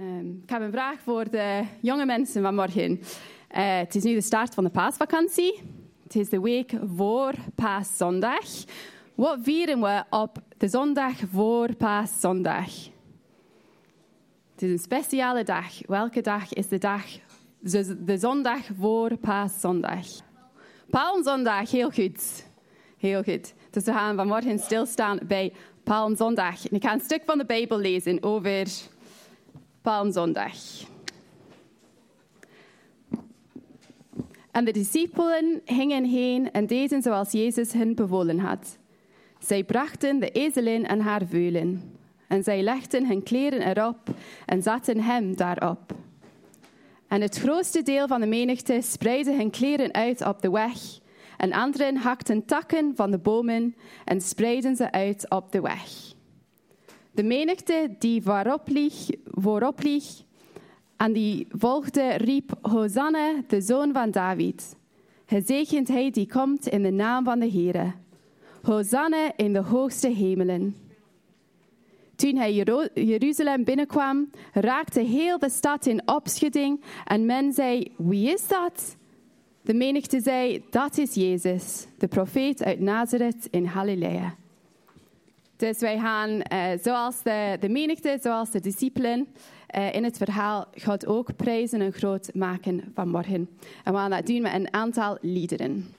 Ehm, ik heb een vraag voor de jonge mensen vanmorgen. Uh, het is nu de start van de paasvakantie. Het is de week voor paaszondag. Wat vieren we op de zondag voor paaszondag? Het is een speciale dag. Welke dag is de dag? De zondag voor paaszondag. Palmzondag, heel goed. Heel goed. Dus we gaan vanmorgen stilstaan bij Palmzondag. En ik ga een stuk van de Bijbel lezen over Palmzondag. En de discipelen gingen heen en deden zoals Jezus hen bevolen had. Zij brachten de ezelin en haar veulen. En zij legden hun kleren erop en zaten hem daarop. En het grootste deel van de menigte spreidde hun kleren uit op de weg. En anderen hakten takken van de bomen en spreidden ze uit op de weg. De menigte die voorop lieg, voorop lieg en die volgde, riep: Hosanna, de zoon van David. Gezegend hij die komt in de naam van de Heere. Hosanna in de hoogste hemelen. Toen hij Jeruzalem binnenkwam, raakte heel de stad in opschudding en men zei: Wie is dat? De menigte zei: Dat is Jezus, de profeet uit Nazareth in Galilea. Dus wij gaan, eh, zoals de, de menigte, zoals de discipelen eh, in het verhaal, God ook prijzen en groot maken vanmorgen. En we gaan dat doen met een aantal liederen.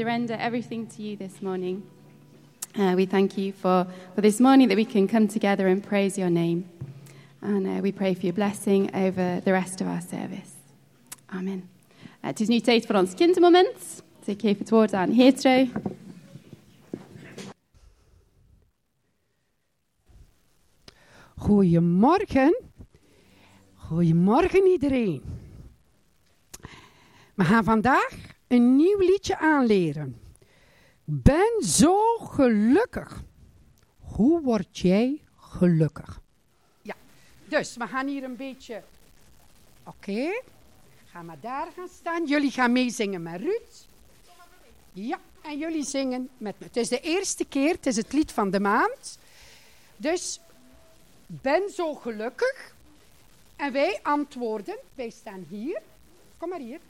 Surrender everything to you this morning. Uh, we thank you for, for this morning that we can come together and praise your name. And uh, we pray for your blessing over the rest of our service. Amen. Uh, het is nu tijd voor ons kindermoment. Ik geef het woord aan Heertje. Goedemorgen. Goedemorgen iedereen. We gaan vandaag een nieuw liedje aanleren. Ben zo gelukkig. Hoe word jij gelukkig? Ja, dus we gaan hier een beetje. Oké, okay. ga maar daar gaan staan. Jullie gaan meezingen met Ruud. Ja, en jullie zingen met me. Het is de eerste keer, het is het lied van de maand. Dus ben zo gelukkig. En wij antwoorden, wij staan hier. Kom maar hier.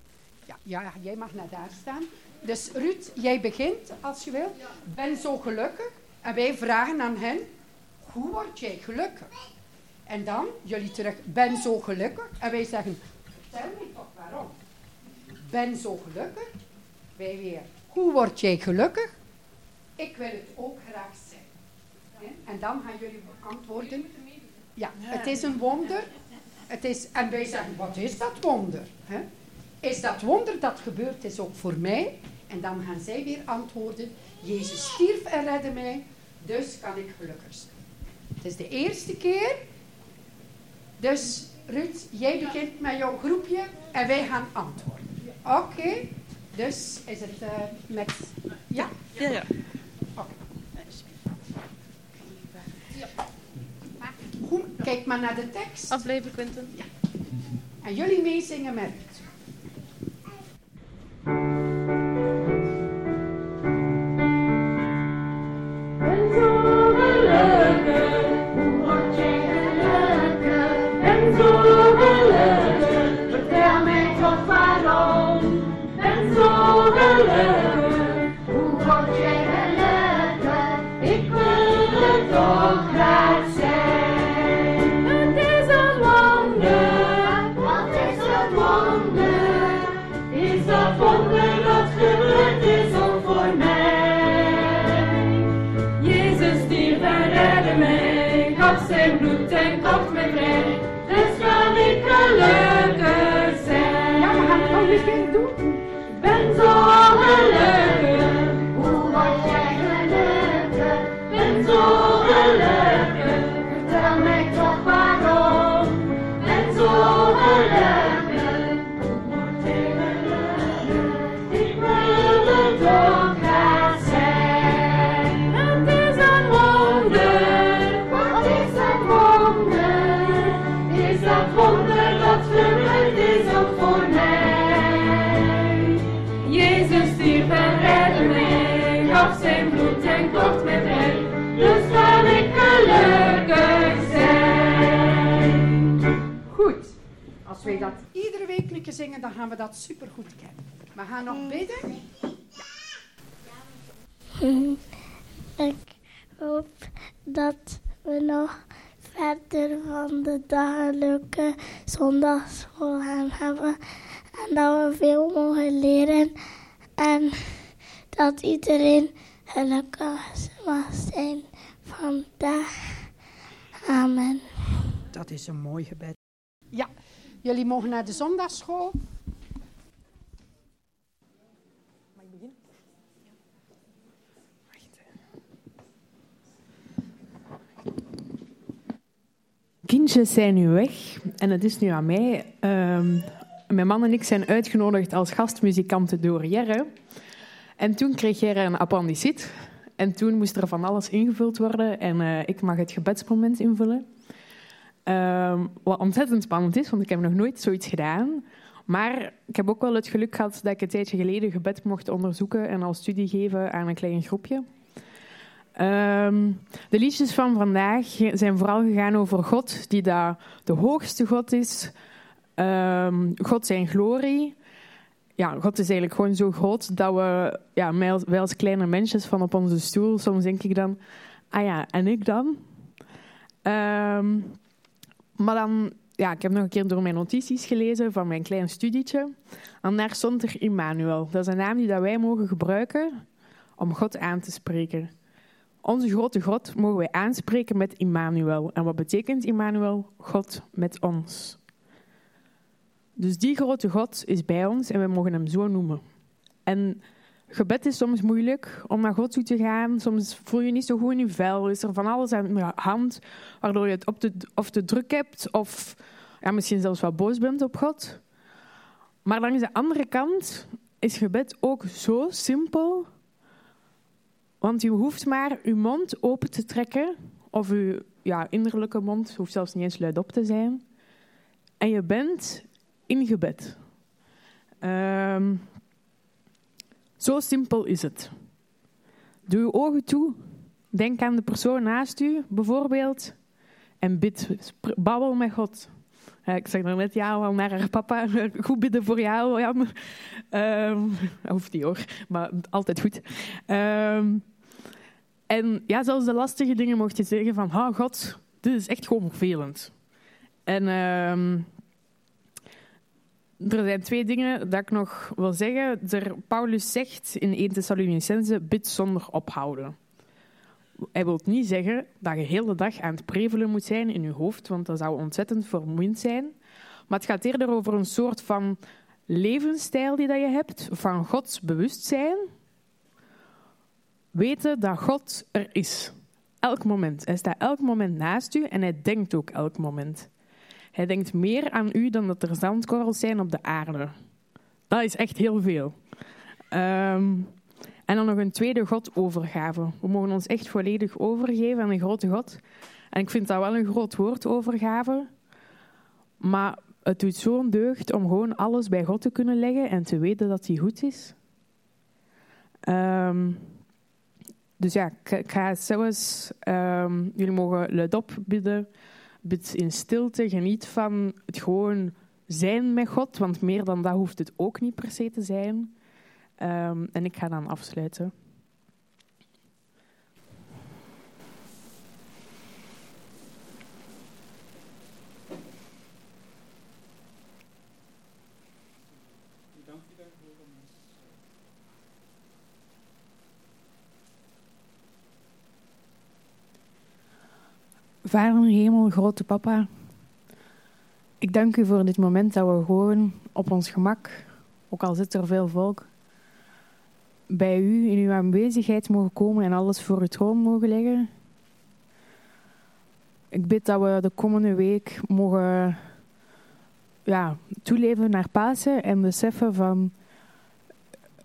Ja, jij mag naar daar staan. Dus Ruud, jij begint als je wil. Ben zo gelukkig. En wij vragen aan hen, hoe word jij gelukkig? En dan, jullie terug, ben zo gelukkig. En wij zeggen, vertel me toch waarom. Ben zo gelukkig. Wij weer, hoe word jij gelukkig? Ik wil het ook graag zijn. En dan gaan jullie antwoorden. Ja, het is een wonder. Het is, en wij zeggen, wat is dat wonder? Is dat wonder dat gebeurd is ook voor mij? En dan gaan zij weer antwoorden, Jezus stierf en redde mij, dus kan ik gelukkig zijn. Het is de eerste keer. Dus Ruud, jij begint met jouw groepje en wij gaan antwoorden. Oké, dus is het uh, met... Ja? Ja, ja. Goed, kijk maar naar de tekst. Afleven, Quinten. Ja. En jullie meezingen met Hallelujah. Zingen, dan gaan we dat supergoed kennen. We gaan nog bidden. Ik hoop dat we nog verder van de dagelijke zondagschool gaan hebben. En dat we veel mogen leren. En dat iedereen gelukkig mag zijn vandaag. Amen. Dat is een mooi gebed. Ja, Jullie mogen naar de zondagschool. Mag ik beginnen? Kindjes zijn nu weg en het is nu aan mij. Ehm, mijn man en ik zijn uitgenodigd als gastmuzikanten door Jerre. En toen kreeg Jerre een appendicit. En toen moest er van alles ingevuld worden en uh, ik mag het gebedsmoment invullen. Um, wat ontzettend spannend is, want ik heb nog nooit zoiets gedaan. Maar ik heb ook wel het geluk gehad dat ik een tijdje geleden gebed mocht onderzoeken en al studie geven aan een klein groepje. Um, de liedjes van vandaag zijn vooral gegaan over God, die daar de hoogste God is. Um, God zijn glorie. Ja, God is eigenlijk gewoon zo groot dat we, ja, wij als kleine mensjes van op onze stoel, soms denk ik dan, ah ja, en ik dan? Ehm, maar dan, ja, ik heb nog een keer door mijn notities gelezen van mijn klein studietje. En daar stond er Immanuel. Dat is een naam die dat wij mogen gebruiken om God aan te spreken. Onze grote God mogen wij aanspreken met Immanuel. En wat betekent Immanuel? God met ons. Dus die grote God is bij ons en we mogen hem zo noemen. En gebed is soms moeilijk om naar God toe te gaan. Soms voel je niet zo goed in je vel. Is er van alles aan je hand, waardoor je het op de, of te druk hebt of ja, misschien zelfs wat boos bent op God. Maar langs de andere kant is gebed ook zo simpel. Want je hoeft maar je mond open te trekken, of je ja, innerlijke mond, hoeft zelfs niet eens luidop te zijn. En je bent in gebed. Ehm, zo simpel is het. Doe je ogen toe. Denk aan de persoon naast u, bijvoorbeeld. En bid. Babbel met God. ik zeg er net ja al naar haar papa. Goed bidden voor jou, Jan. Um, hoeft niet hoor, maar altijd goed. Ehm, en ja, zelfs de lastige dingen mocht je zeggen van... Oh God, dit is echt gewoon vervelend. En um, er zijn twee dingen dat ik nog wil zeggen. Paulus zegt in 1 Thessalonicense, bid zonder ophouden. Hij wil niet zeggen dat je de hele dag aan het prevelen moet zijn in je hoofd, want dat zou ontzettend vermoeiend zijn. Maar het gaat eerder over een soort van levensstijl die dat je hebt, van Gods bewustzijn. Weten dat God er is. Elk moment. Hij staat elk moment naast u en hij denkt ook elk moment. Hij denkt meer aan u dan dat er zandkorrels zijn op de aarde. Dat is echt heel veel. Ehm, en dan nog een tweede God-overgave. We mogen ons echt volledig overgeven aan een grote God. En ik vind dat wel een groot woord, overgave. Maar het doet zo'n deugd om gewoon alles bij God te kunnen leggen en te weten dat hij goed is. Um, dus ja, ik ga zelfs, um, jullie mogen luidop bidden bid in stilte, geniet van het gewoon zijn met God, want meer dan dat hoeft het ook niet per se te zijn. Um, en ik ga dan afsluiten. Vader hemel, grote papa, ik dank u voor dit moment dat we gewoon op ons gemak, ook al zit er veel volk, bij u in uw aanwezigheid mogen komen en alles voor uw troon mogen leggen. Ik bid dat we de komende week mogen ja, toeleven naar Pasen en beseffen van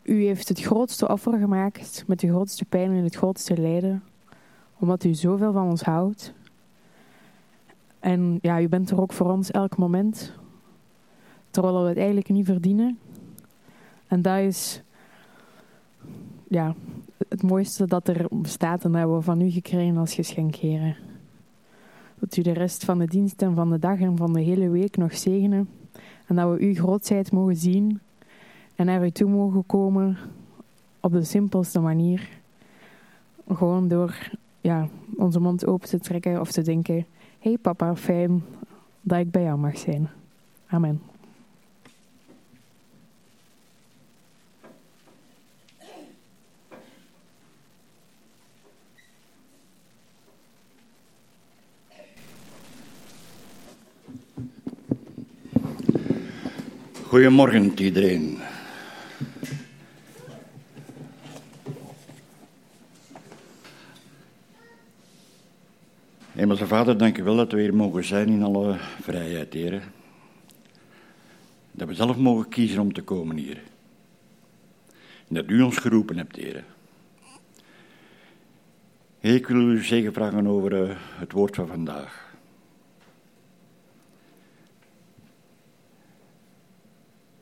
u heeft het grootste offer gemaakt met de grootste pijn en het grootste lijden, omdat u zoveel van ons houdt. En ja, u bent er ook voor ons elk moment. Terwijl we het eigenlijk niet verdienen. En dat is ja, het mooiste dat er bestaat en dat hebben we van u gekregen als geschenk. Dat u de rest van de dienst en van de dag en van de hele week nog zegenen. En dat we uw grootheid mogen zien en naar u toe mogen komen op de simpelste manier. Gewoon door ja, onze mond open te trekken of te denken: hey papa, fijn dat ik bij jou mag zijn. Amen. Goedemorgen iedereen. Hemelse Vader, dank u wel dat we hier mogen zijn in alle vrijheid, heren. Dat we zelf mogen kiezen om te komen hier. En dat u ons geroepen hebt, heren. Ik wil u zegen vragen over uh, het woord van vandaag.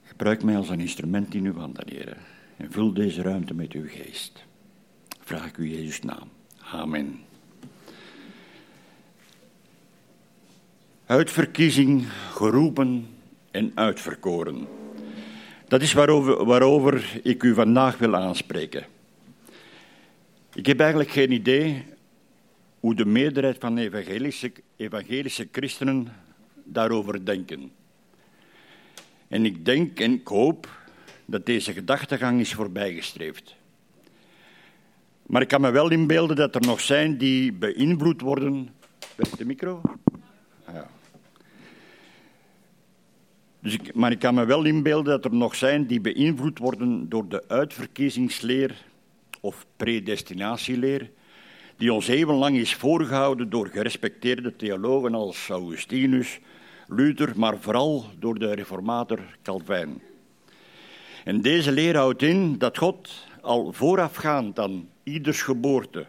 Gebruik mij als een instrument in uw handen, heren. En vul deze ruimte met uw geest. Vraag ik u Jezus naam. Amen. Uitverkiezing, geroepen en uitverkoren. Dat is waarover, waarover ik u vandaag wil aanspreken. Ik heb eigenlijk geen idee hoe de meerderheid van evangelische, evangelische christenen daarover denken. En ik denk en ik hoop dat deze gedachtegang is voorbijgestreefd. Maar ik kan me wel inbeelden dat er nog zijn die beïnvloed worden. Werkt de micro? Ah, ja. Dus maar ik kan me wel inbeelden dat er nog zijn die beïnvloed worden door de uitverkiezingsleer of predestinatieleer, die ons eeuwenlang is voorgehouden door gerespecteerde theologen als Augustinus, Luther, maar vooral door de reformator Calvijn. En deze leer houdt in dat God al voorafgaand aan ieders geboorte,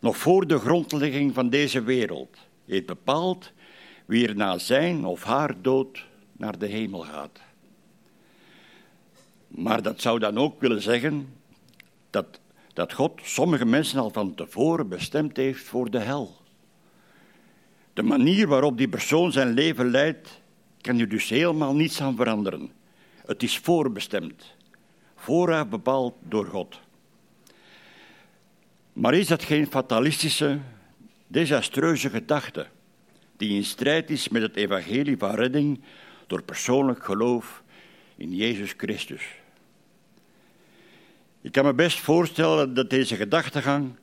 nog voor de grondlegging van deze wereld, heeft bepaald wie er na zijn of haar dood naar de hemel gaat. Maar dat zou dan ook willen zeggen dat, dat God sommige mensen al van tevoren bestemd heeft voor de hel. De manier waarop die persoon zijn leven leidt, kan je dus helemaal niets aan veranderen. Het is voorbestemd, vooraf bepaald door God. Maar is dat geen fatalistische, desastreuze gedachte die in strijd is met het evangelie van redding door persoonlijk geloof in Jezus Christus? Ik kan me best voorstellen dat deze gedachtegang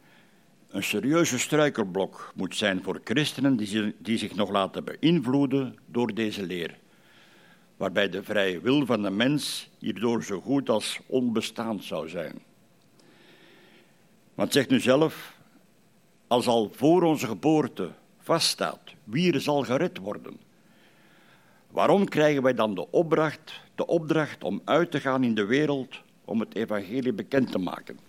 een serieuze struikelblok moet zijn voor christenen die zich nog laten beïnvloeden door deze leer, waarbij de vrije wil van de mens hierdoor zo goed als onbestaand zou zijn. Want zeg nu zelf, als al voor onze geboorte vaststaat wie er zal gered worden, waarom krijgen wij dan de opdracht, de opdracht om uit te gaan in de wereld om het evangelie bekend te maken?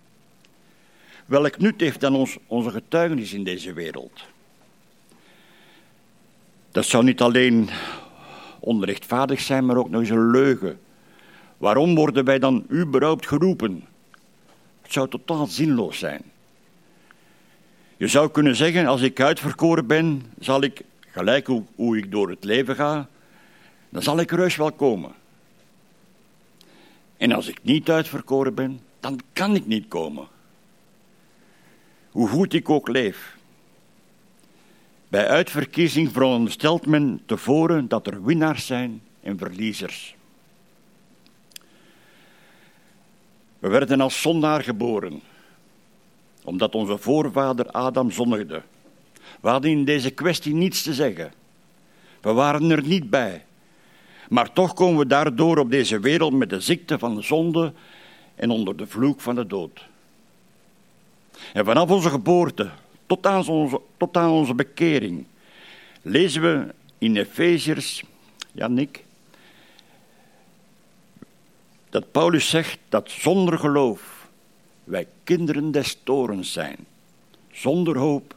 Welk nut heeft dan ons, onze getuigenis in deze wereld? Dat zou niet alleen onrechtvaardig zijn, maar ook nog eens een leugen. Waarom worden wij dan überhaupt geroepen? Het zou totaal zinloos zijn. Je zou kunnen zeggen, als ik uitverkoren ben, zal ik, gelijk hoe, hoe ik door het leven ga, dan zal ik rust wel komen. En als ik niet uitverkoren ben, dan kan ik niet komen. Hoe goed ik ook leef. Bij uitverkiezing veronderstelt men tevoren dat er winnaars zijn en verliezers. We werden als zondaar geboren, omdat onze voorvader Adam zondigde. We hadden in deze kwestie niets te zeggen. We waren er niet bij. Maar toch komen we daardoor op deze wereld met de ziekte van de zonde en onder de vloek van de dood. En vanaf onze geboorte tot aan onze, tot aan onze bekering lezen we in Efeziërs, ja Nick, dat Paulus zegt dat zonder geloof wij kinderen des torens zijn, zonder hoop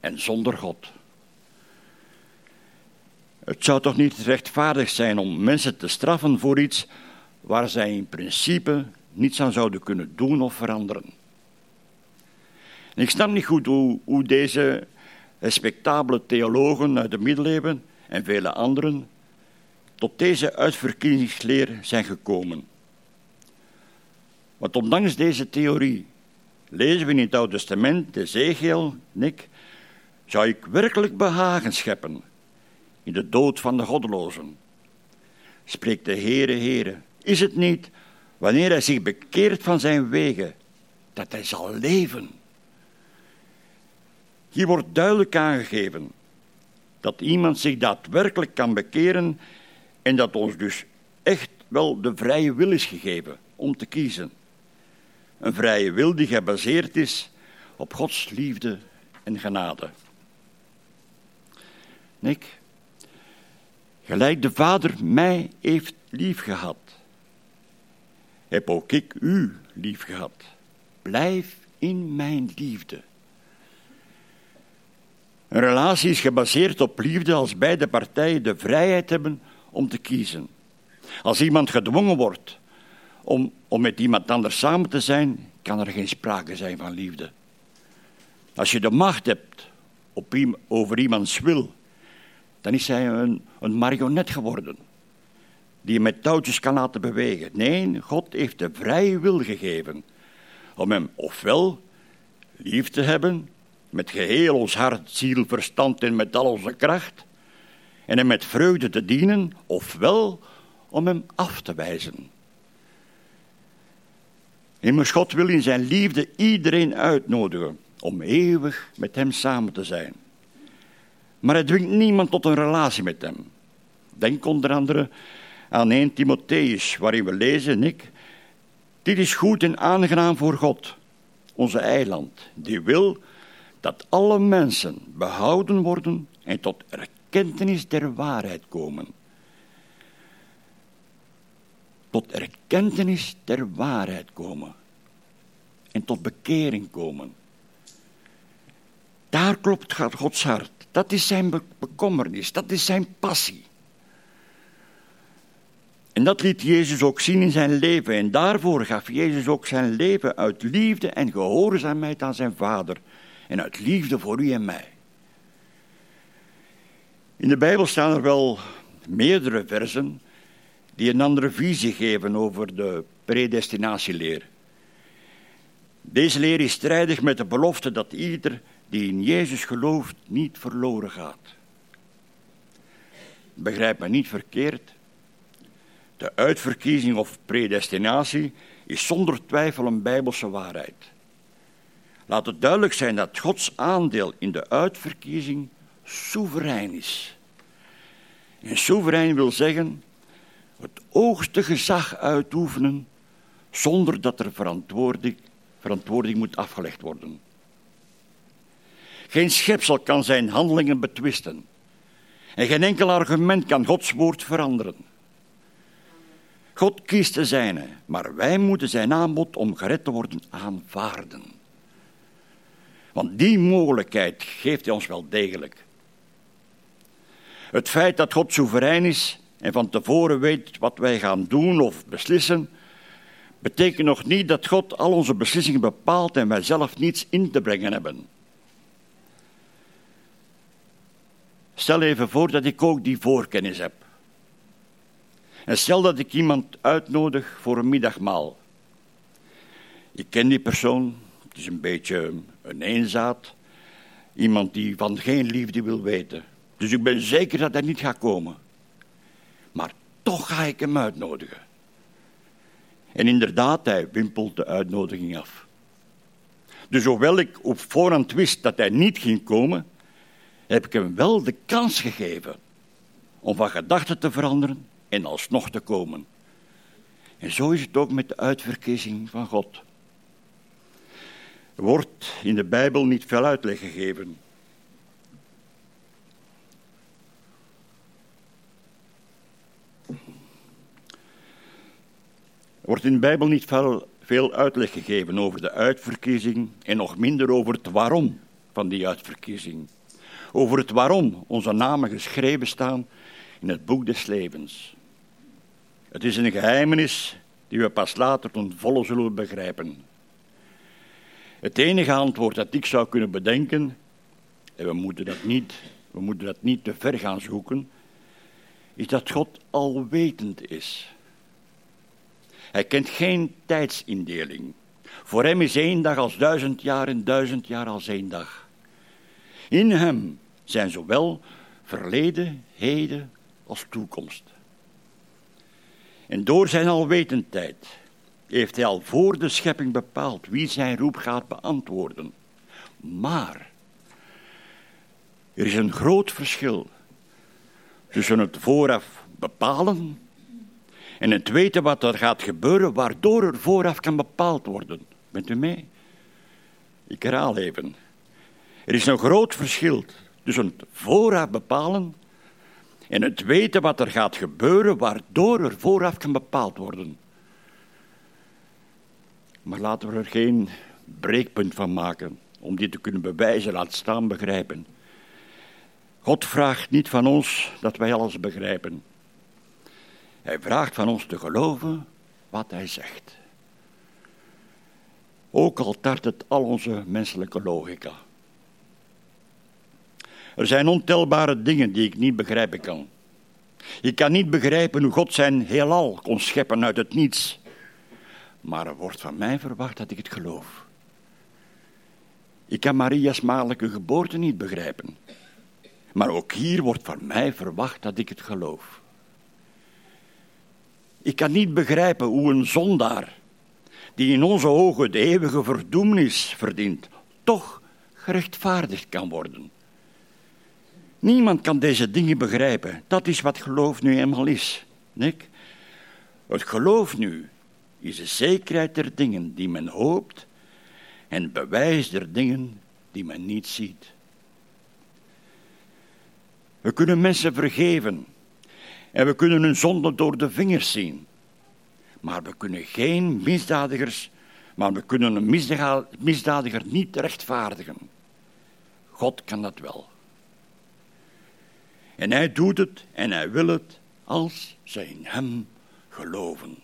en zonder God. Het zou toch niet rechtvaardig zijn om mensen te straffen voor iets waar zij in principe niets aan zouden kunnen doen of veranderen. En ik snap niet goed hoe, hoe deze respectabele theologen uit de middeleeuwen en vele anderen tot deze uitverkiezingsleer zijn gekomen. Want ondanks deze theorie lezen we in het Oude Testament, Ezekiel, Nick, zou ik werkelijk behagen scheppen in de dood van de goddelozen. Spreekt de Heere, Heere, is het niet wanneer hij zich bekeert van zijn wegen, dat hij zal leven? Hier wordt duidelijk aangegeven dat iemand zich daadwerkelijk kan bekeren en dat ons dus echt wel de vrije wil is gegeven om te kiezen. Een vrije wil die gebaseerd is op Gods liefde en genade. Nick, gelijk de Vader mij heeft liefgehad, heb ook ik u liefgehad. Blijf in mijn liefde. Een relatie is gebaseerd op liefde als beide partijen de vrijheid hebben om te kiezen. Als iemand gedwongen wordt om, om met iemand anders samen te zijn, kan er geen sprake zijn van liefde. Als je de macht hebt op, over iemands wil, dan is hij een, een marionet geworden. Die je met touwtjes kan laten bewegen. Nee, God heeft de vrije wil gegeven om hem ofwel lief te hebben met geheel ons hart, ziel, verstand en met al onze kracht, en hem met vreugde te dienen, ofwel om hem af te wijzen. Immers God wil in zijn liefde iedereen uitnodigen om eeuwig met hem samen te zijn. Maar hij dwingt niemand tot een relatie met hem. Denk onder andere aan 1 Timotheus, waarin we lezen, ik, dit is goed en aangenaam voor God, onze eiland, die wil dat alle mensen behouden worden en tot erkentenis der waarheid komen. Tot erkentenis der waarheid komen. En tot bekering komen. Daar klopt Gods hart. Dat is zijn bekommernis, dat is zijn passie. En dat liet Jezus ook zien in zijn leven. En daarvoor gaf Jezus ook zijn leven uit liefde en gehoorzaamheid aan zijn Vader. En uit liefde voor u en mij. In de Bijbel staan er wel meerdere versen die een andere visie geven over de predestinatieleer. Deze leer is strijdig met de belofte dat ieder die in Jezus gelooft niet verloren gaat. Begrijp me niet verkeerd. De uitverkiezing of predestinatie is zonder twijfel een bijbelse waarheid. Laat het duidelijk zijn dat Gods aandeel in de uitverkiezing soeverein is. En soeverein wil zeggen het hoogste gezag uitoefenen zonder dat er verantwoording, verantwoording moet afgelegd worden. Geen schepsel kan zijn handelingen betwisten. En geen enkel argument kan Gods woord veranderen. God kiest de zijne, maar wij moeten zijn aanbod om gered te worden aanvaarden. Want die mogelijkheid geeft hij ons wel degelijk. Het feit dat God soeverein is en van tevoren weet wat wij gaan doen of beslissen, betekent nog niet dat God al onze beslissingen bepaalt en wij zelf niets in te brengen hebben. Stel even voor dat ik ook die voorkennis heb. En stel dat ik iemand uitnodig voor een middagmaal. Ik ken die persoon, het is een beetje een eenzaad, iemand die van geen liefde wil weten. Dus ik ben zeker dat hij niet gaat komen. Maar toch ga ik hem uitnodigen. En inderdaad, hij wimpelt de uitnodiging af. Dus hoewel ik op voorhand wist dat hij niet ging komen, heb ik hem wel de kans gegeven om van gedachten te veranderen en alsnog te komen. En zo is het ook met de uitverkiezing van God. Er wordt in de Bijbel niet veel uitleg gegeven. Er wordt in de Bijbel niet veel, veel uitleg gegeven over de uitverkiezing en nog minder over het waarom van die uitverkiezing. Over het waarom onze namen geschreven staan in het boek des levens. Het is een geheimenis die we pas later ten volle zullen begrijpen. Het enige antwoord dat ik zou kunnen bedenken, en we moeten dat niet, we moeten dat niet te ver gaan zoeken, is dat God alwetend is. Hij kent geen tijdsindeling. Voor hem is één dag als duizend jaar en duizend jaar als één dag. In hem zijn zowel verleden, heden als toekomst. En door zijn alwetendheid heeft hij al voor de schepping bepaald wie zijn roep gaat beantwoorden. Maar er is een groot verschil tussen het vooraf bepalen en het weten wat er gaat gebeuren, waardoor er vooraf kan bepaald worden. Bent u mee? Ik herhaal even. Er is een groot verschil tussen het vooraf bepalen en het weten wat er gaat gebeuren, waardoor er vooraf kan bepaald worden. Maar laten we er geen breekpunt van maken om dit te kunnen bewijzen, laat staan begrijpen. God vraagt niet van ons dat wij alles begrijpen. Hij vraagt van ons te geloven wat hij zegt. Ook al tart het al onze menselijke logica. Er zijn ontelbare dingen die ik niet begrijpen kan. Ik kan niet begrijpen hoe God zijn heelal kon scheppen uit het niets. Maar er wordt van mij verwacht dat ik het geloof. Ik kan Maria's maagdelijke geboorte niet begrijpen. Maar ook hier wordt van mij verwacht dat ik het geloof. Ik kan niet begrijpen hoe een zondaar, die in onze ogen de eeuwige verdoemenis verdient, toch gerechtvaardigd kan worden. Niemand kan deze dingen begrijpen. Dat is wat geloof nu eenmaal is. Nick? Het geloof nu is de zekerheid der dingen die men hoopt en het bewijs der dingen die men niet ziet. We kunnen mensen vergeven en we kunnen hun zonde door de vingers zien. Maar we kunnen geen misdadigers, maar we kunnen een misdadiger niet rechtvaardigen. God kan dat wel. En hij doet het en hij wil het als zij in hem geloven.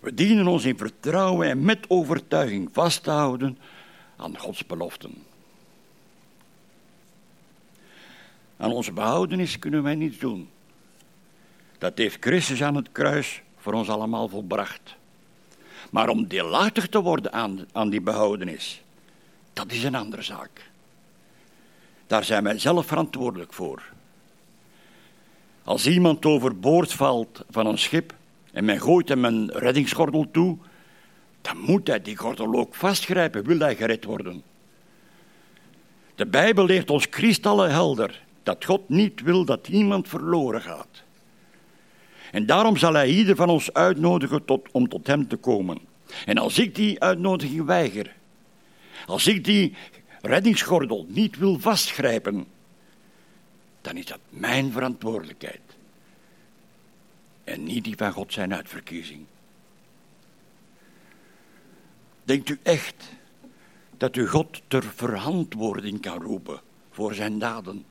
We dienen ons in vertrouwen en met overtuiging vast te houden aan Gods beloften. Aan onze behoudenis kunnen wij niets doen. Dat heeft Christus aan het kruis voor ons allemaal volbracht. Maar om deelachtig te worden aan, aan die behoudenis, dat is een andere zaak. Daar zijn wij zelf verantwoordelijk voor. Als iemand overboord valt van een schip en men gooit hem een reddingsgordel toe, dan moet hij die gordel ook vastgrijpen, wil hij gered worden. De Bijbel leert ons kristallenhelder dat God niet wil dat iemand verloren gaat. En daarom zal hij ieder van ons uitnodigen tot, om tot hem te komen. En als ik die uitnodiging weiger, als ik die reddingsgordel niet wil vastgrijpen, dan is dat mijn verantwoordelijkheid. En niet die van God zijn uitverkiezing. Denkt u echt dat u God ter verantwoording kan roepen voor zijn daden?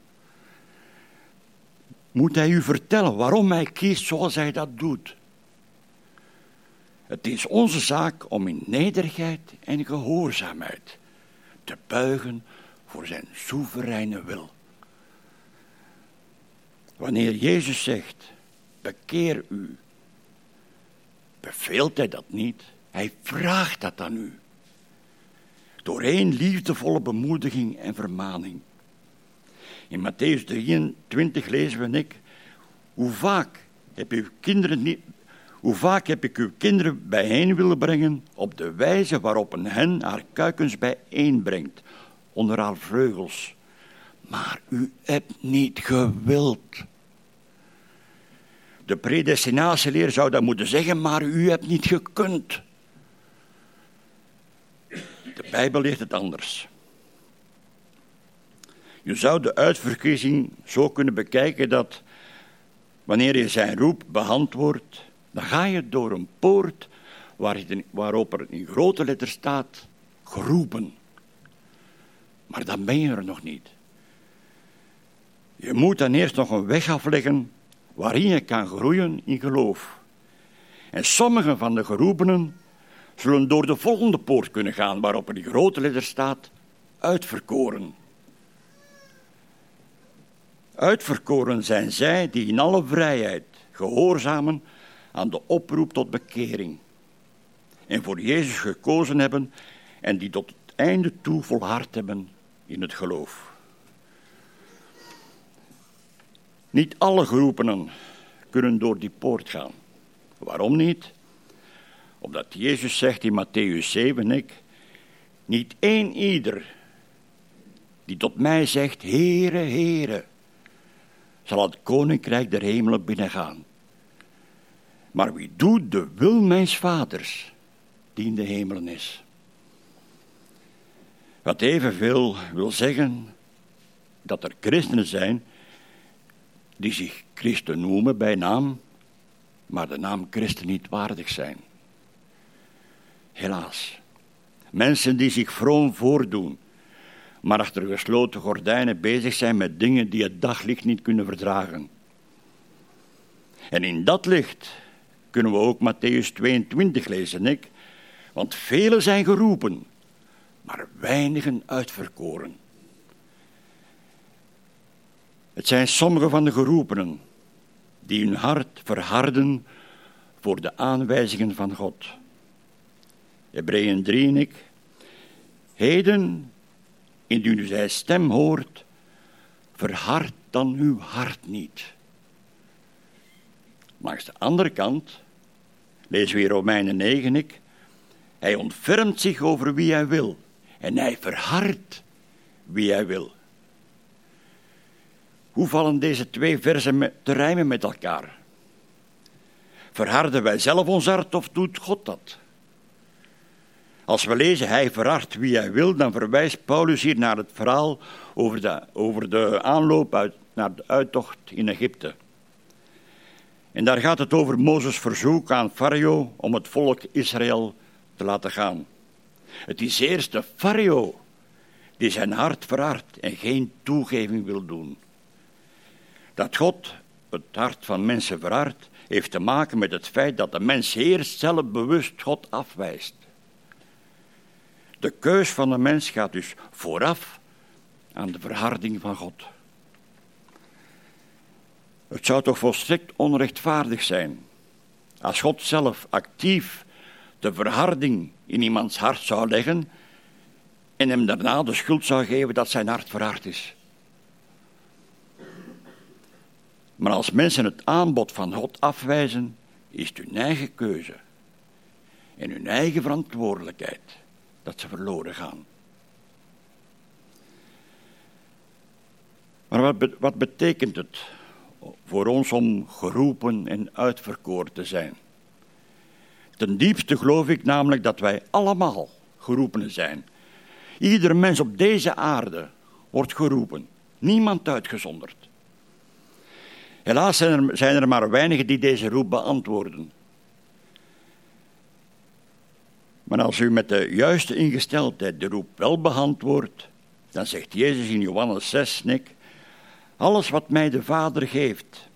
Moet hij u vertellen waarom hij kiest zoals hij dat doet? Het is onze zaak om in nederigheid en gehoorzaamheid buigen voor zijn soevereine wil. Wanneer Jezus zegt, bekeer u, beveelt hij dat niet, hij vraagt dat aan u. Door één liefdevolle bemoediging en vermaning. In Matthäus 23 lezen we ik, hoe vaak heb uw kinderen niet, hoe vaak heb ik uw kinderen bijeen willen brengen op de wijze waarop een hen haar kuikens bijeenbrengt onder haar vleugels. Maar u hebt niet gewild. De predestinatieleer zou dat moeten zeggen, maar u hebt niet gekund. De Bijbel leert het anders. Je zou de uitverkiezing zo kunnen bekijken dat wanneer je zijn roep beantwoordt, dan ga je door een poort waarop er in grote letters staat geroepen. Maar dan ben je er nog niet. Je moet dan eerst nog een weg afleggen waarin je kan groeien in geloof. En sommige van de geroepenen zullen door de volgende poort kunnen gaan waarop er in grote letters staat uitverkoren. Uitverkoren zijn zij die in alle vrijheid gehoorzamen aan de oproep tot bekering. En voor Jezus gekozen hebben en die tot het einde toe volhard hebben in het geloof. Niet alle geroepenen kunnen door die poort gaan. Waarom niet? Omdat Jezus zegt in Matthäus 7, ik, niet één ieder die tot mij zegt, Heere, Heere, zal het koninkrijk der hemelen binnengaan. Maar wie doet de wil mijns vaders, die in de hemelen is. Wat evenveel wil zeggen dat er christenen zijn die zich christen noemen bij naam, maar de naam christen niet waardig zijn. Helaas. Mensen die zich vroom voordoen, maar achter gesloten gordijnen bezig zijn met dingen die het daglicht niet kunnen verdragen. En in dat licht kunnen we ook Matthäus 22 lezen, ik. Want velen zijn geroepen, maar weinigen uitverkoren. Het zijn sommige van de geroepenen die hun hart verharden voor de aanwijzingen van God. Hebreeën 3 en ik. Heden, indien u zijn stem hoort, verhard dan uw hart niet. Langs de andere kant, lezen we in Romeinen 9, ik, hij ontfermt zich over wie hij wil en hij verhardt wie hij wil. Hoe vallen deze twee versen te rijmen met elkaar? Verharden wij zelf ons hart of doet God dat? Als we lezen hij verhardt wie hij wil, dan verwijst Paulus hier naar het verhaal over de, over de aanloop uit, naar de uittocht in Egypte. En daar gaat het over Mozes' verzoek aan Farao om het volk Israël te laten gaan. Het is eerst de Farao die zijn hart verhardt en geen toegeving wil doen. Dat God het hart van mensen verhardt, heeft te maken met het feit dat de mens eerst zelf bewust God afwijst. De keus van de mens gaat dus vooraf aan de verharding van God. Het zou toch volstrekt onrechtvaardig zijn als God zelf actief de verharding in iemands hart zou leggen en hem daarna de schuld zou geven dat zijn hart verhard is. Maar als mensen het aanbod van God afwijzen, is het hun eigen keuze en hun eigen verantwoordelijkheid dat ze verloren gaan. Maar wat, wat betekent het voor ons om geroepen en uitverkoren te zijn? Ten diepste geloof ik namelijk dat wij allemaal geroepenen zijn. Ieder mens op deze aarde wordt geroepen, niemand uitgezonderd. Helaas zijn er, zijn er maar weinigen die deze roep beantwoorden. Maar als u met de juiste ingesteldheid de roep wel beantwoordt, dan zegt Jezus in Johannes 6, Nick, alles wat mij de Vader geeft,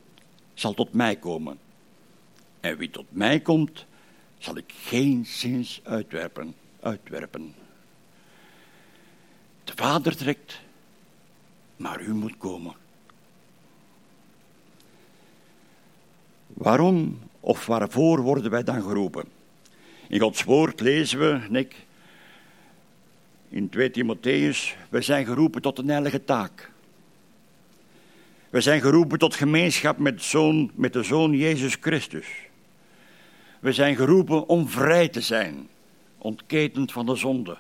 zal tot mij komen. En wie tot mij komt, zal ik geen zins uitwerpen. uitwerpen. De Vader trekt, maar u moet komen. Waarom of waarvoor worden wij dan geroepen? In Gods woord lezen we, Nick, in 2 Timotheus, we zijn geroepen tot een heilige taak. We zijn geroepen tot gemeenschap met, met de Zoon Jezus Christus. We zijn geroepen om vrij te zijn, ontketend van de zonde.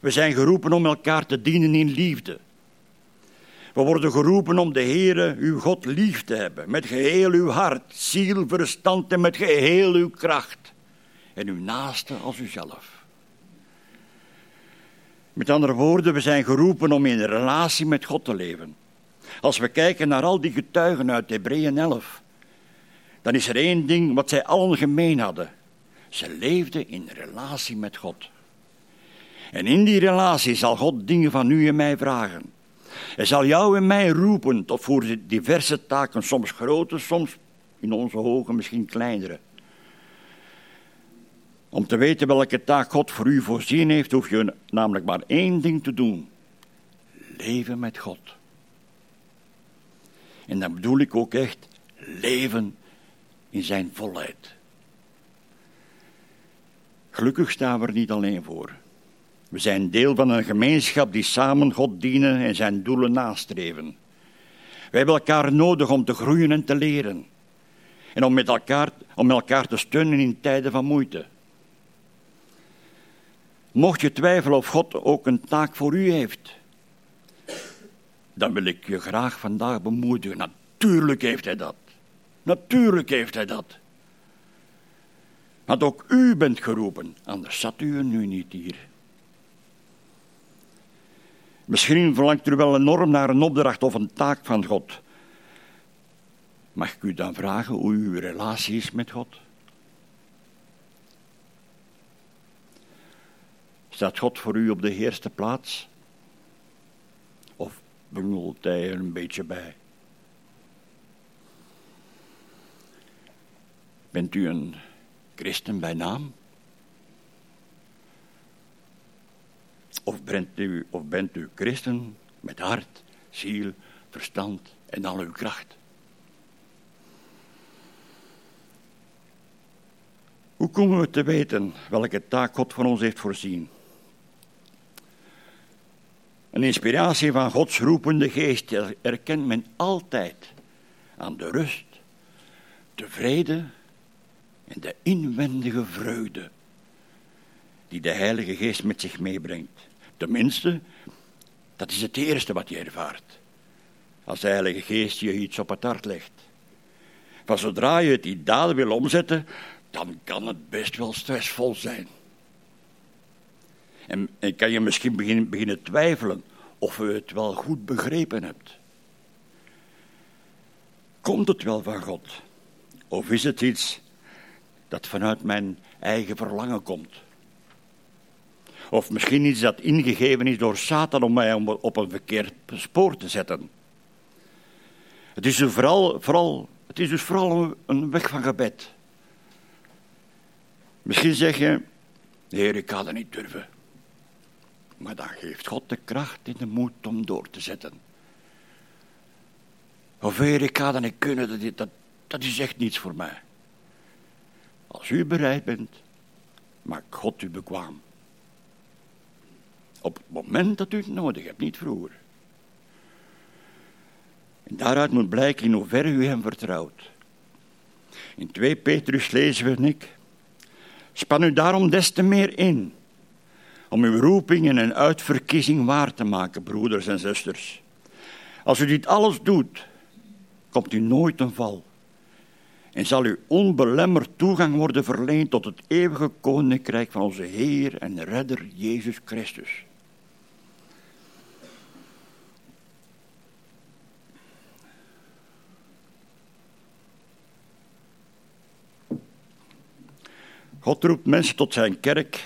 We zijn geroepen om elkaar te dienen in liefde. We worden geroepen om de Heere, uw God, lief te hebben, met geheel uw hart, ziel, verstand en met geheel uw kracht. En uw naaste als uzelf. Met andere woorden, we zijn geroepen om in relatie met God te leven. Als we kijken naar al die getuigen uit Hebreeën 11, dan is er één ding wat zij allen gemeen hadden. Ze leefden in relatie met God. En in die relatie zal God dingen van u en mij vragen. Hij zal jou en mij roepen tot voor diverse taken, soms grote, soms in onze ogen misschien kleinere. Om te weten welke taak God voor u voorzien heeft, hoef je namelijk maar één ding te doen: leven met God. En dan bedoel ik ook echt leven in zijn volheid. Gelukkig staan we er niet alleen voor. We zijn deel van een gemeenschap die samen God dienen en zijn doelen nastreven. We hebben elkaar nodig om te groeien en te leren. En om, met elkaar, om elkaar te steunen in tijden van moeite. Mocht je twijfelen of God ook een taak voor u heeft, dan wil ik je graag vandaag bemoedigen. Natuurlijk heeft hij dat. Natuurlijk heeft hij dat. Want ook u bent geroepen, anders zat u er nu niet hier. Misschien verlangt u wel enorm naar een opdracht of een taak van God. Mag ik u dan vragen hoe uw relatie is met God? Staat God voor u op de eerste plaats? Bungelt hij er een beetje bij? Bent u een christen bij naam? Of bent u, of bent u christen met hart, ziel, verstand en al uw kracht? Hoe komen we te weten welke taak God voor ons heeft voorzien? Een inspiratie van Gods roepende geest erkent men altijd aan de rust, de vrede en de inwendige vreugde die de Heilige Geest met zich meebrengt. Tenminste, dat is het eerste wat je ervaart. Als de Heilige Geest je iets op het hart legt. Van zodra je het in daden wil omzetten, dan kan het best wel stressvol zijn. En, kan je misschien beginnen, beginnen twijfelen of je het wel goed begrepen hebt. Komt het wel van God? Of is het iets dat vanuit mijn eigen verlangen komt? Of misschien iets dat ingegeven is door Satan om mij op een verkeerd spoor te zetten. Het is dus vooral, vooral, het is dus vooral een weg van gebed. Misschien zeg je, Heer, ik ga dat niet durven. Maar dan geeft God de kracht en de moed om door te zetten. Heer, ik ga dat niet kunnen, dat, dat, dat is echt niets voor mij. Als u bereid bent, maakt God u bekwaam. Op het moment dat u het nodig hebt, niet vroeger. En daaruit moet blijken in hoeverre u hem vertrouwt. In 2 Petrus lezen we, Nick, span u daarom des te meer in, om uw roeping en uitverkiezing waar te maken, broeders en zusters. Als u dit alles doet, komt u nooit een val en zal u onbelemmerd toegang worden verleend tot het eeuwige koninkrijk van onze Heer en Redder Jezus Christus. God roept mensen tot zijn kerk,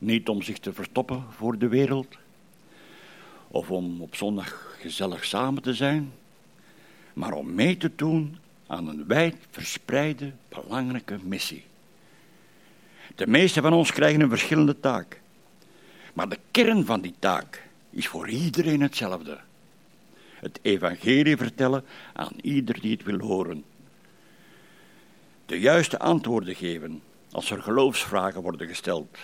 niet om zich te verstoppen voor de wereld, of om op zondag gezellig samen te zijn, maar om mee te doen aan een wijd verspreide, belangrijke missie. De meeste van ons krijgen een verschillende taak, maar de kern van die taak is voor iedereen hetzelfde. Het evangelie vertellen aan ieder die het wil horen. De juiste antwoorden geven als er geloofsvragen worden gesteld.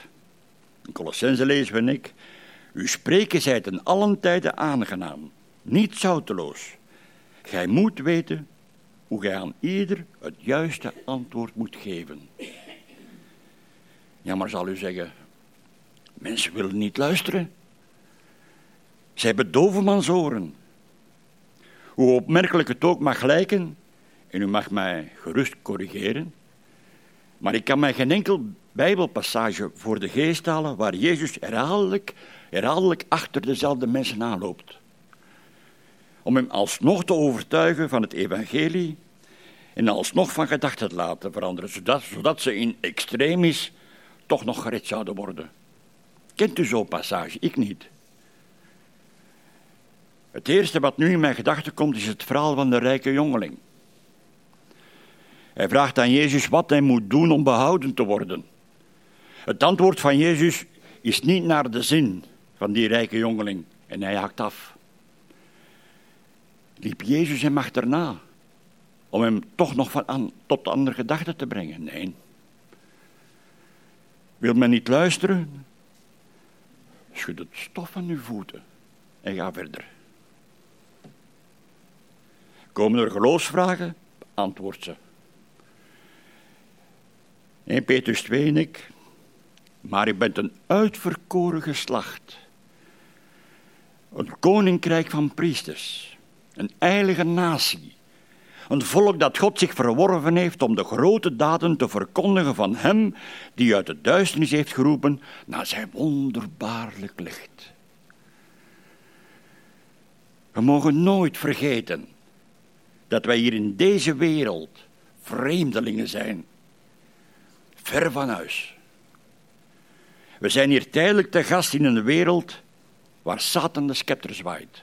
Colossense lezen we ik, u spreken zijt in allen tijden aangenaam, niet zouteloos. Gij moet weten hoe gij aan ieder het juiste antwoord moet geven. Ja, maar zal u zeggen, mensen willen niet luisteren. Zij bedoven mans oren. Hoe opmerkelijk het ook mag lijken, en u mag mij gerust corrigeren, maar ik kan mij geen enkel Bijbelpassage voor de geest halen waar Jezus herhaaldelijk, herhaaldelijk achter dezelfde mensen aanloopt. Om hem alsnog te overtuigen van het evangelie en alsnog van gedachten te laten veranderen, zodat, zodat ze in extremis toch nog gered zouden worden. Kent u zo'n passage? Ik niet. Het eerste wat nu in mijn gedachten komt is het verhaal van de rijke jongeling. Hij vraagt aan Jezus wat hij moet doen om behouden te worden. Het antwoord van Jezus is niet naar de zin van die rijke jongeling en hij haakt af. Liep Jezus hem achterna om hem toch nog van aan, tot andere gedachten te brengen? Nee. Wil men niet luisteren? Schud het stof van uw voeten en ga verder. Komen er geloofsvragen? Antwoord ze. 1 Petrus 2 en ik. Maar je bent een uitverkoren geslacht. Een koninkrijk van priesters. Een heilige natie. Een volk dat God zich verworven heeft om de grote daden te verkondigen van Hem die uit de duisternis heeft geroepen naar zijn wonderbaarlijk licht. We mogen nooit vergeten dat wij hier in deze wereld vreemdelingen zijn ver van huis. We zijn hier tijdelijk te gast in een wereld waar Satan de scepter zwaait.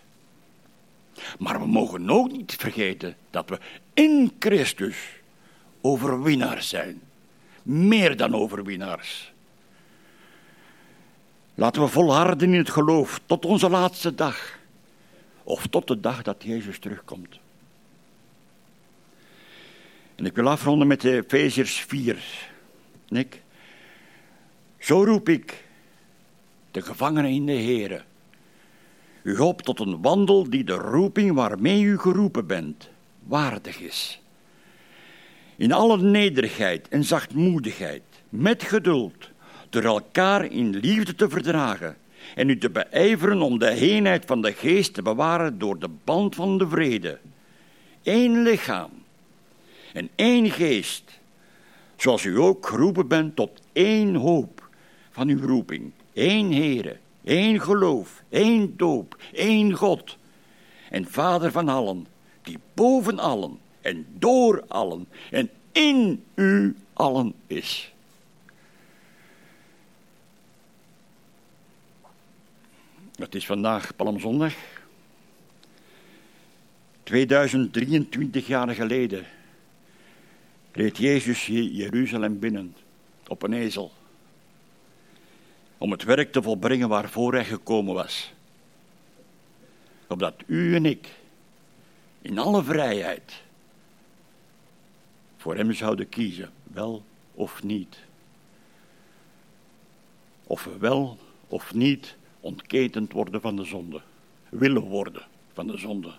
Maar we mogen ook niet vergeten dat we in Christus overwinnaars zijn. Meer dan overwinnaars. Laten we volharden in het geloof tot onze laatste dag. Of tot de dag dat Jezus terugkomt. En ik wil afronden met Efeziërs 4. Nick. Zo roep ik de gevangenen in de Here. u op tot een wandel die de roeping waarmee u geroepen bent waardig is. In alle nederigheid en zachtmoedigheid, met geduld, door elkaar in liefde te verdragen en u te beijveren om de eenheid van de geest te bewaren door de band van de vrede. Eén lichaam en één geest, zoals u ook geroepen bent tot één hoop van uw roeping, één Heere, één geloof, één doop, één God en Vader van allen, die boven allen en door allen en in u allen is. Het is vandaag Palmzondag. 2023 jaar geleden reed Jezus Jeruzalem binnen op een ezel. Om het werk te volbrengen waarvoor hij gekomen was. Opdat u en ik in alle vrijheid voor hem zouden kiezen, wel of niet. Of we wel of niet ontketend worden van de zonde, willen worden van de zonde.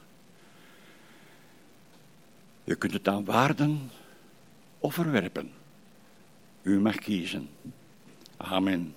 Je kunt het aanvaarden of verwerpen. U mag kiezen. Amen.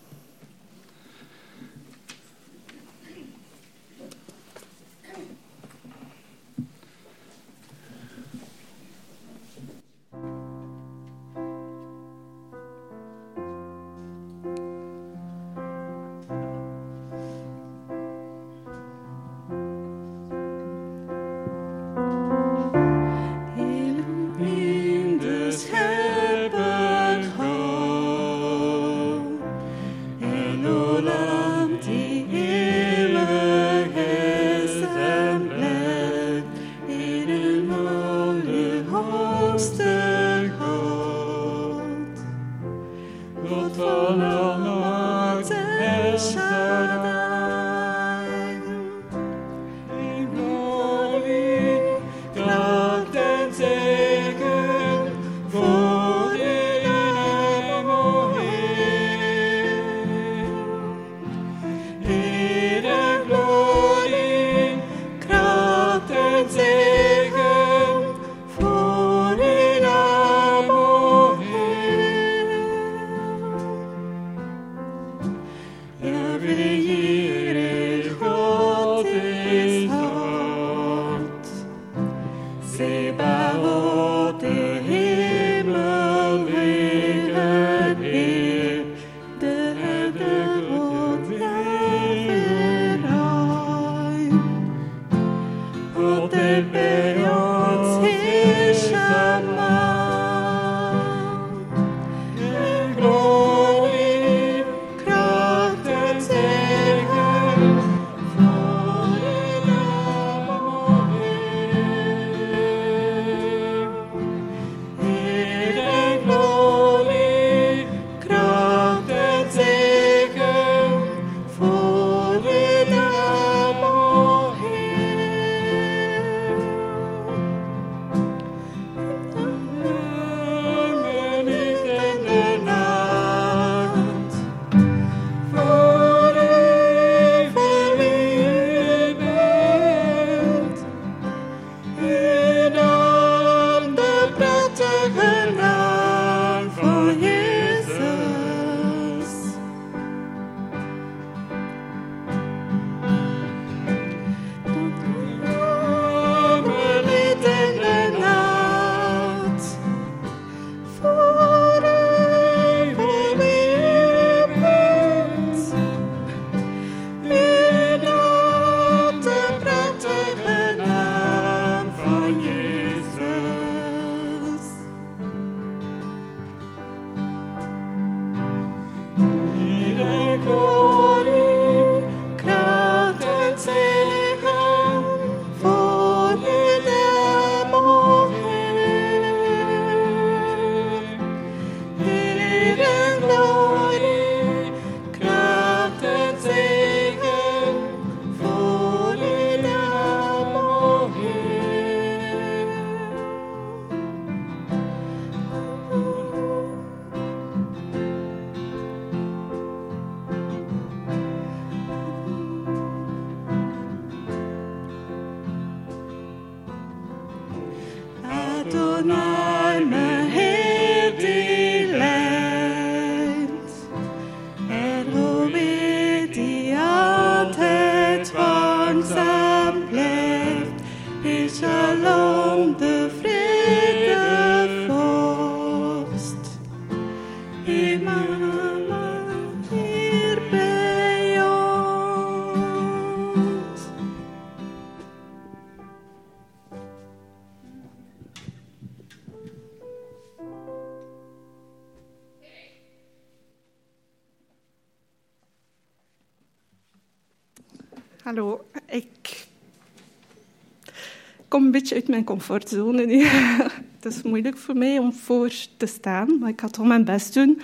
Mijn comfortzone nu. Het is moeilijk voor mij om voor te staan, maar ik ga toch mijn best doen.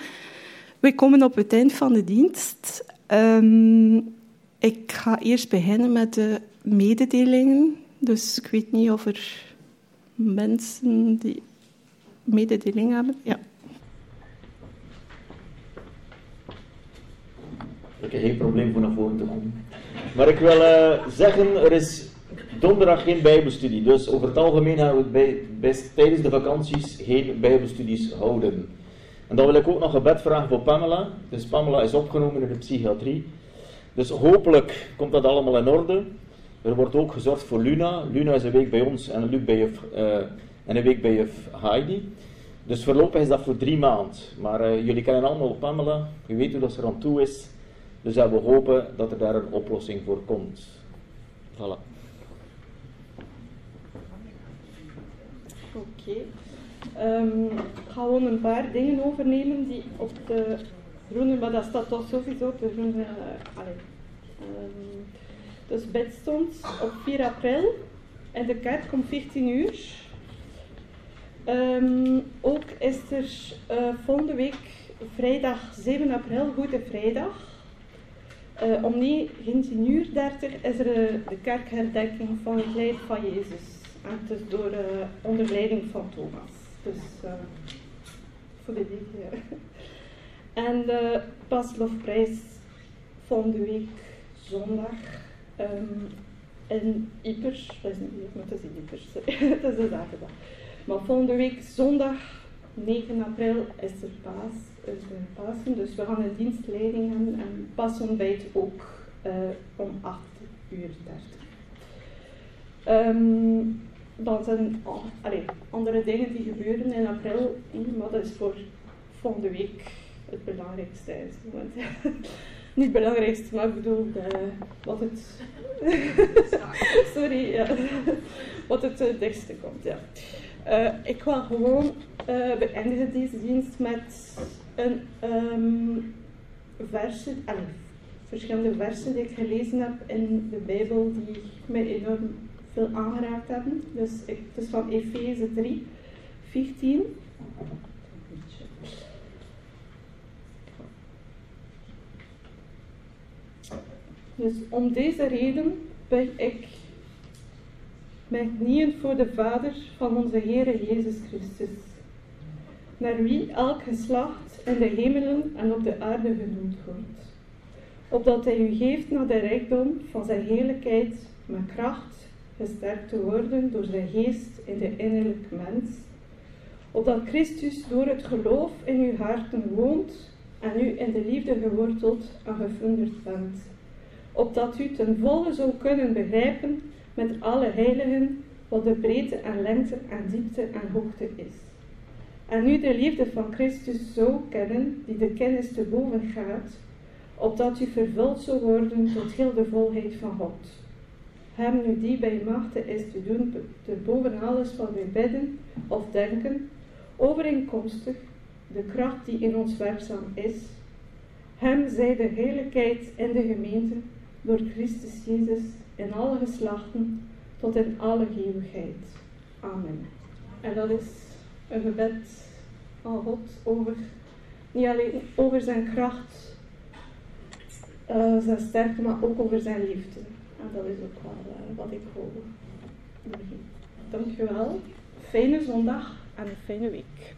We komen op het eind van de dienst. Um, ik ga eerst beginnen met de mededelingen. Dus ik weet niet of er mensen die mededelingen hebben. Ja. Ik heb geen probleem voor naar voren te komen. Maar ik wil uh, zeggen, er is donderdag geen bijbelstudie. Dus over het algemeen gaan we tijdens de vakanties geen bijbelstudies houden. En dan wil ik ook nog een bed vragen voor Pamela. Dus Pamela is opgenomen in de psychiatrie. Dus hopelijk komt dat allemaal in orde. Er wordt ook gezorgd voor Luna. Luna is een week bij ons en een, bij juf, uh, en een week bij juf Heidi. Dus voorlopig is dat voor drie maanden. Maar uh, jullie kennen allemaal Pamela. Je weet hoe dat ze er aan toe is. Dus we hopen dat er daar een oplossing voor komt. Voilà. Ik ga gewoon een paar dingen overnemen die op de groene, maar dat staat toch sowieso op de groene. Allez. Dus bed stond op 4 april en de kerk om 14 uur. Um, ook is er uh, volgende week vrijdag 7 april, Goede Vrijdag. Uh, om 19 uur 30 is er de kerkherdenking van het lijf van Jezus. En het is door uh, onder leiding van Thomas. Dus voor de week. En de paslofprijs volgende week zondag um, in Ypres. Dat is niet maar het is in Ypres. dat is de zaterdag. Maar volgende week zondag 9 april is er paas uit Pasen. Dus we gaan een dienstleiding hebben en pasontbijt ook uh, om 8 uur 30. Um, dan zijn oh, andere dingen die gebeuren in april, maar dat is voor volgende week het belangrijkste. Niet het belangrijkste, maar ik bedoel wat het. Sorry, wat het uh, dichtste komt. Ja. Uh, ik wil gewoon uh, beëindigen deze dienst met een um, allez, verschillende versen die ik gelezen heb in de Bijbel die mij enorm veel aangeraakt hebben. Dus het is van Efeze 3, 14. Dus om deze reden ben ik mijn knieën voor de Vader van onze Heer Jezus Christus, naar wie elk geslacht in de hemelen en op de aarde genoemd wordt, opdat Hij u geeft naar de rijkdom van Zijn heerlijkheid met kracht gesterkt te worden door Zijn geest in de innerlijke mens, opdat Christus door het geloof in uw harten woont en u in de liefde geworteld en gefunderd bent, opdat u ten volle zou kunnen begrijpen met alle heiligen wat de breedte en lengte en diepte en hoogte is. En nu de liefde van Christus zo kennen, die de kennis te boven gaat, opdat u vervuld zou worden tot heel de volheid van God. Hem nu die bij machten is te doen, te boven alles wat wij bidden of denken, overeenkomstig de kracht die in ons werkzaam is. Hem zij de heerlijkheid in de gemeente door Christus Jezus in alle geslachten tot in alle eeuwigheid. Amen. En dat is een gebed van God over, niet alleen over zijn kracht, uh, zijn sterkte, maar ook over zijn liefde. Ah, dat is ook wel eh, wat ik hoop. Dankjewel. Fijne zondag en een fijne week.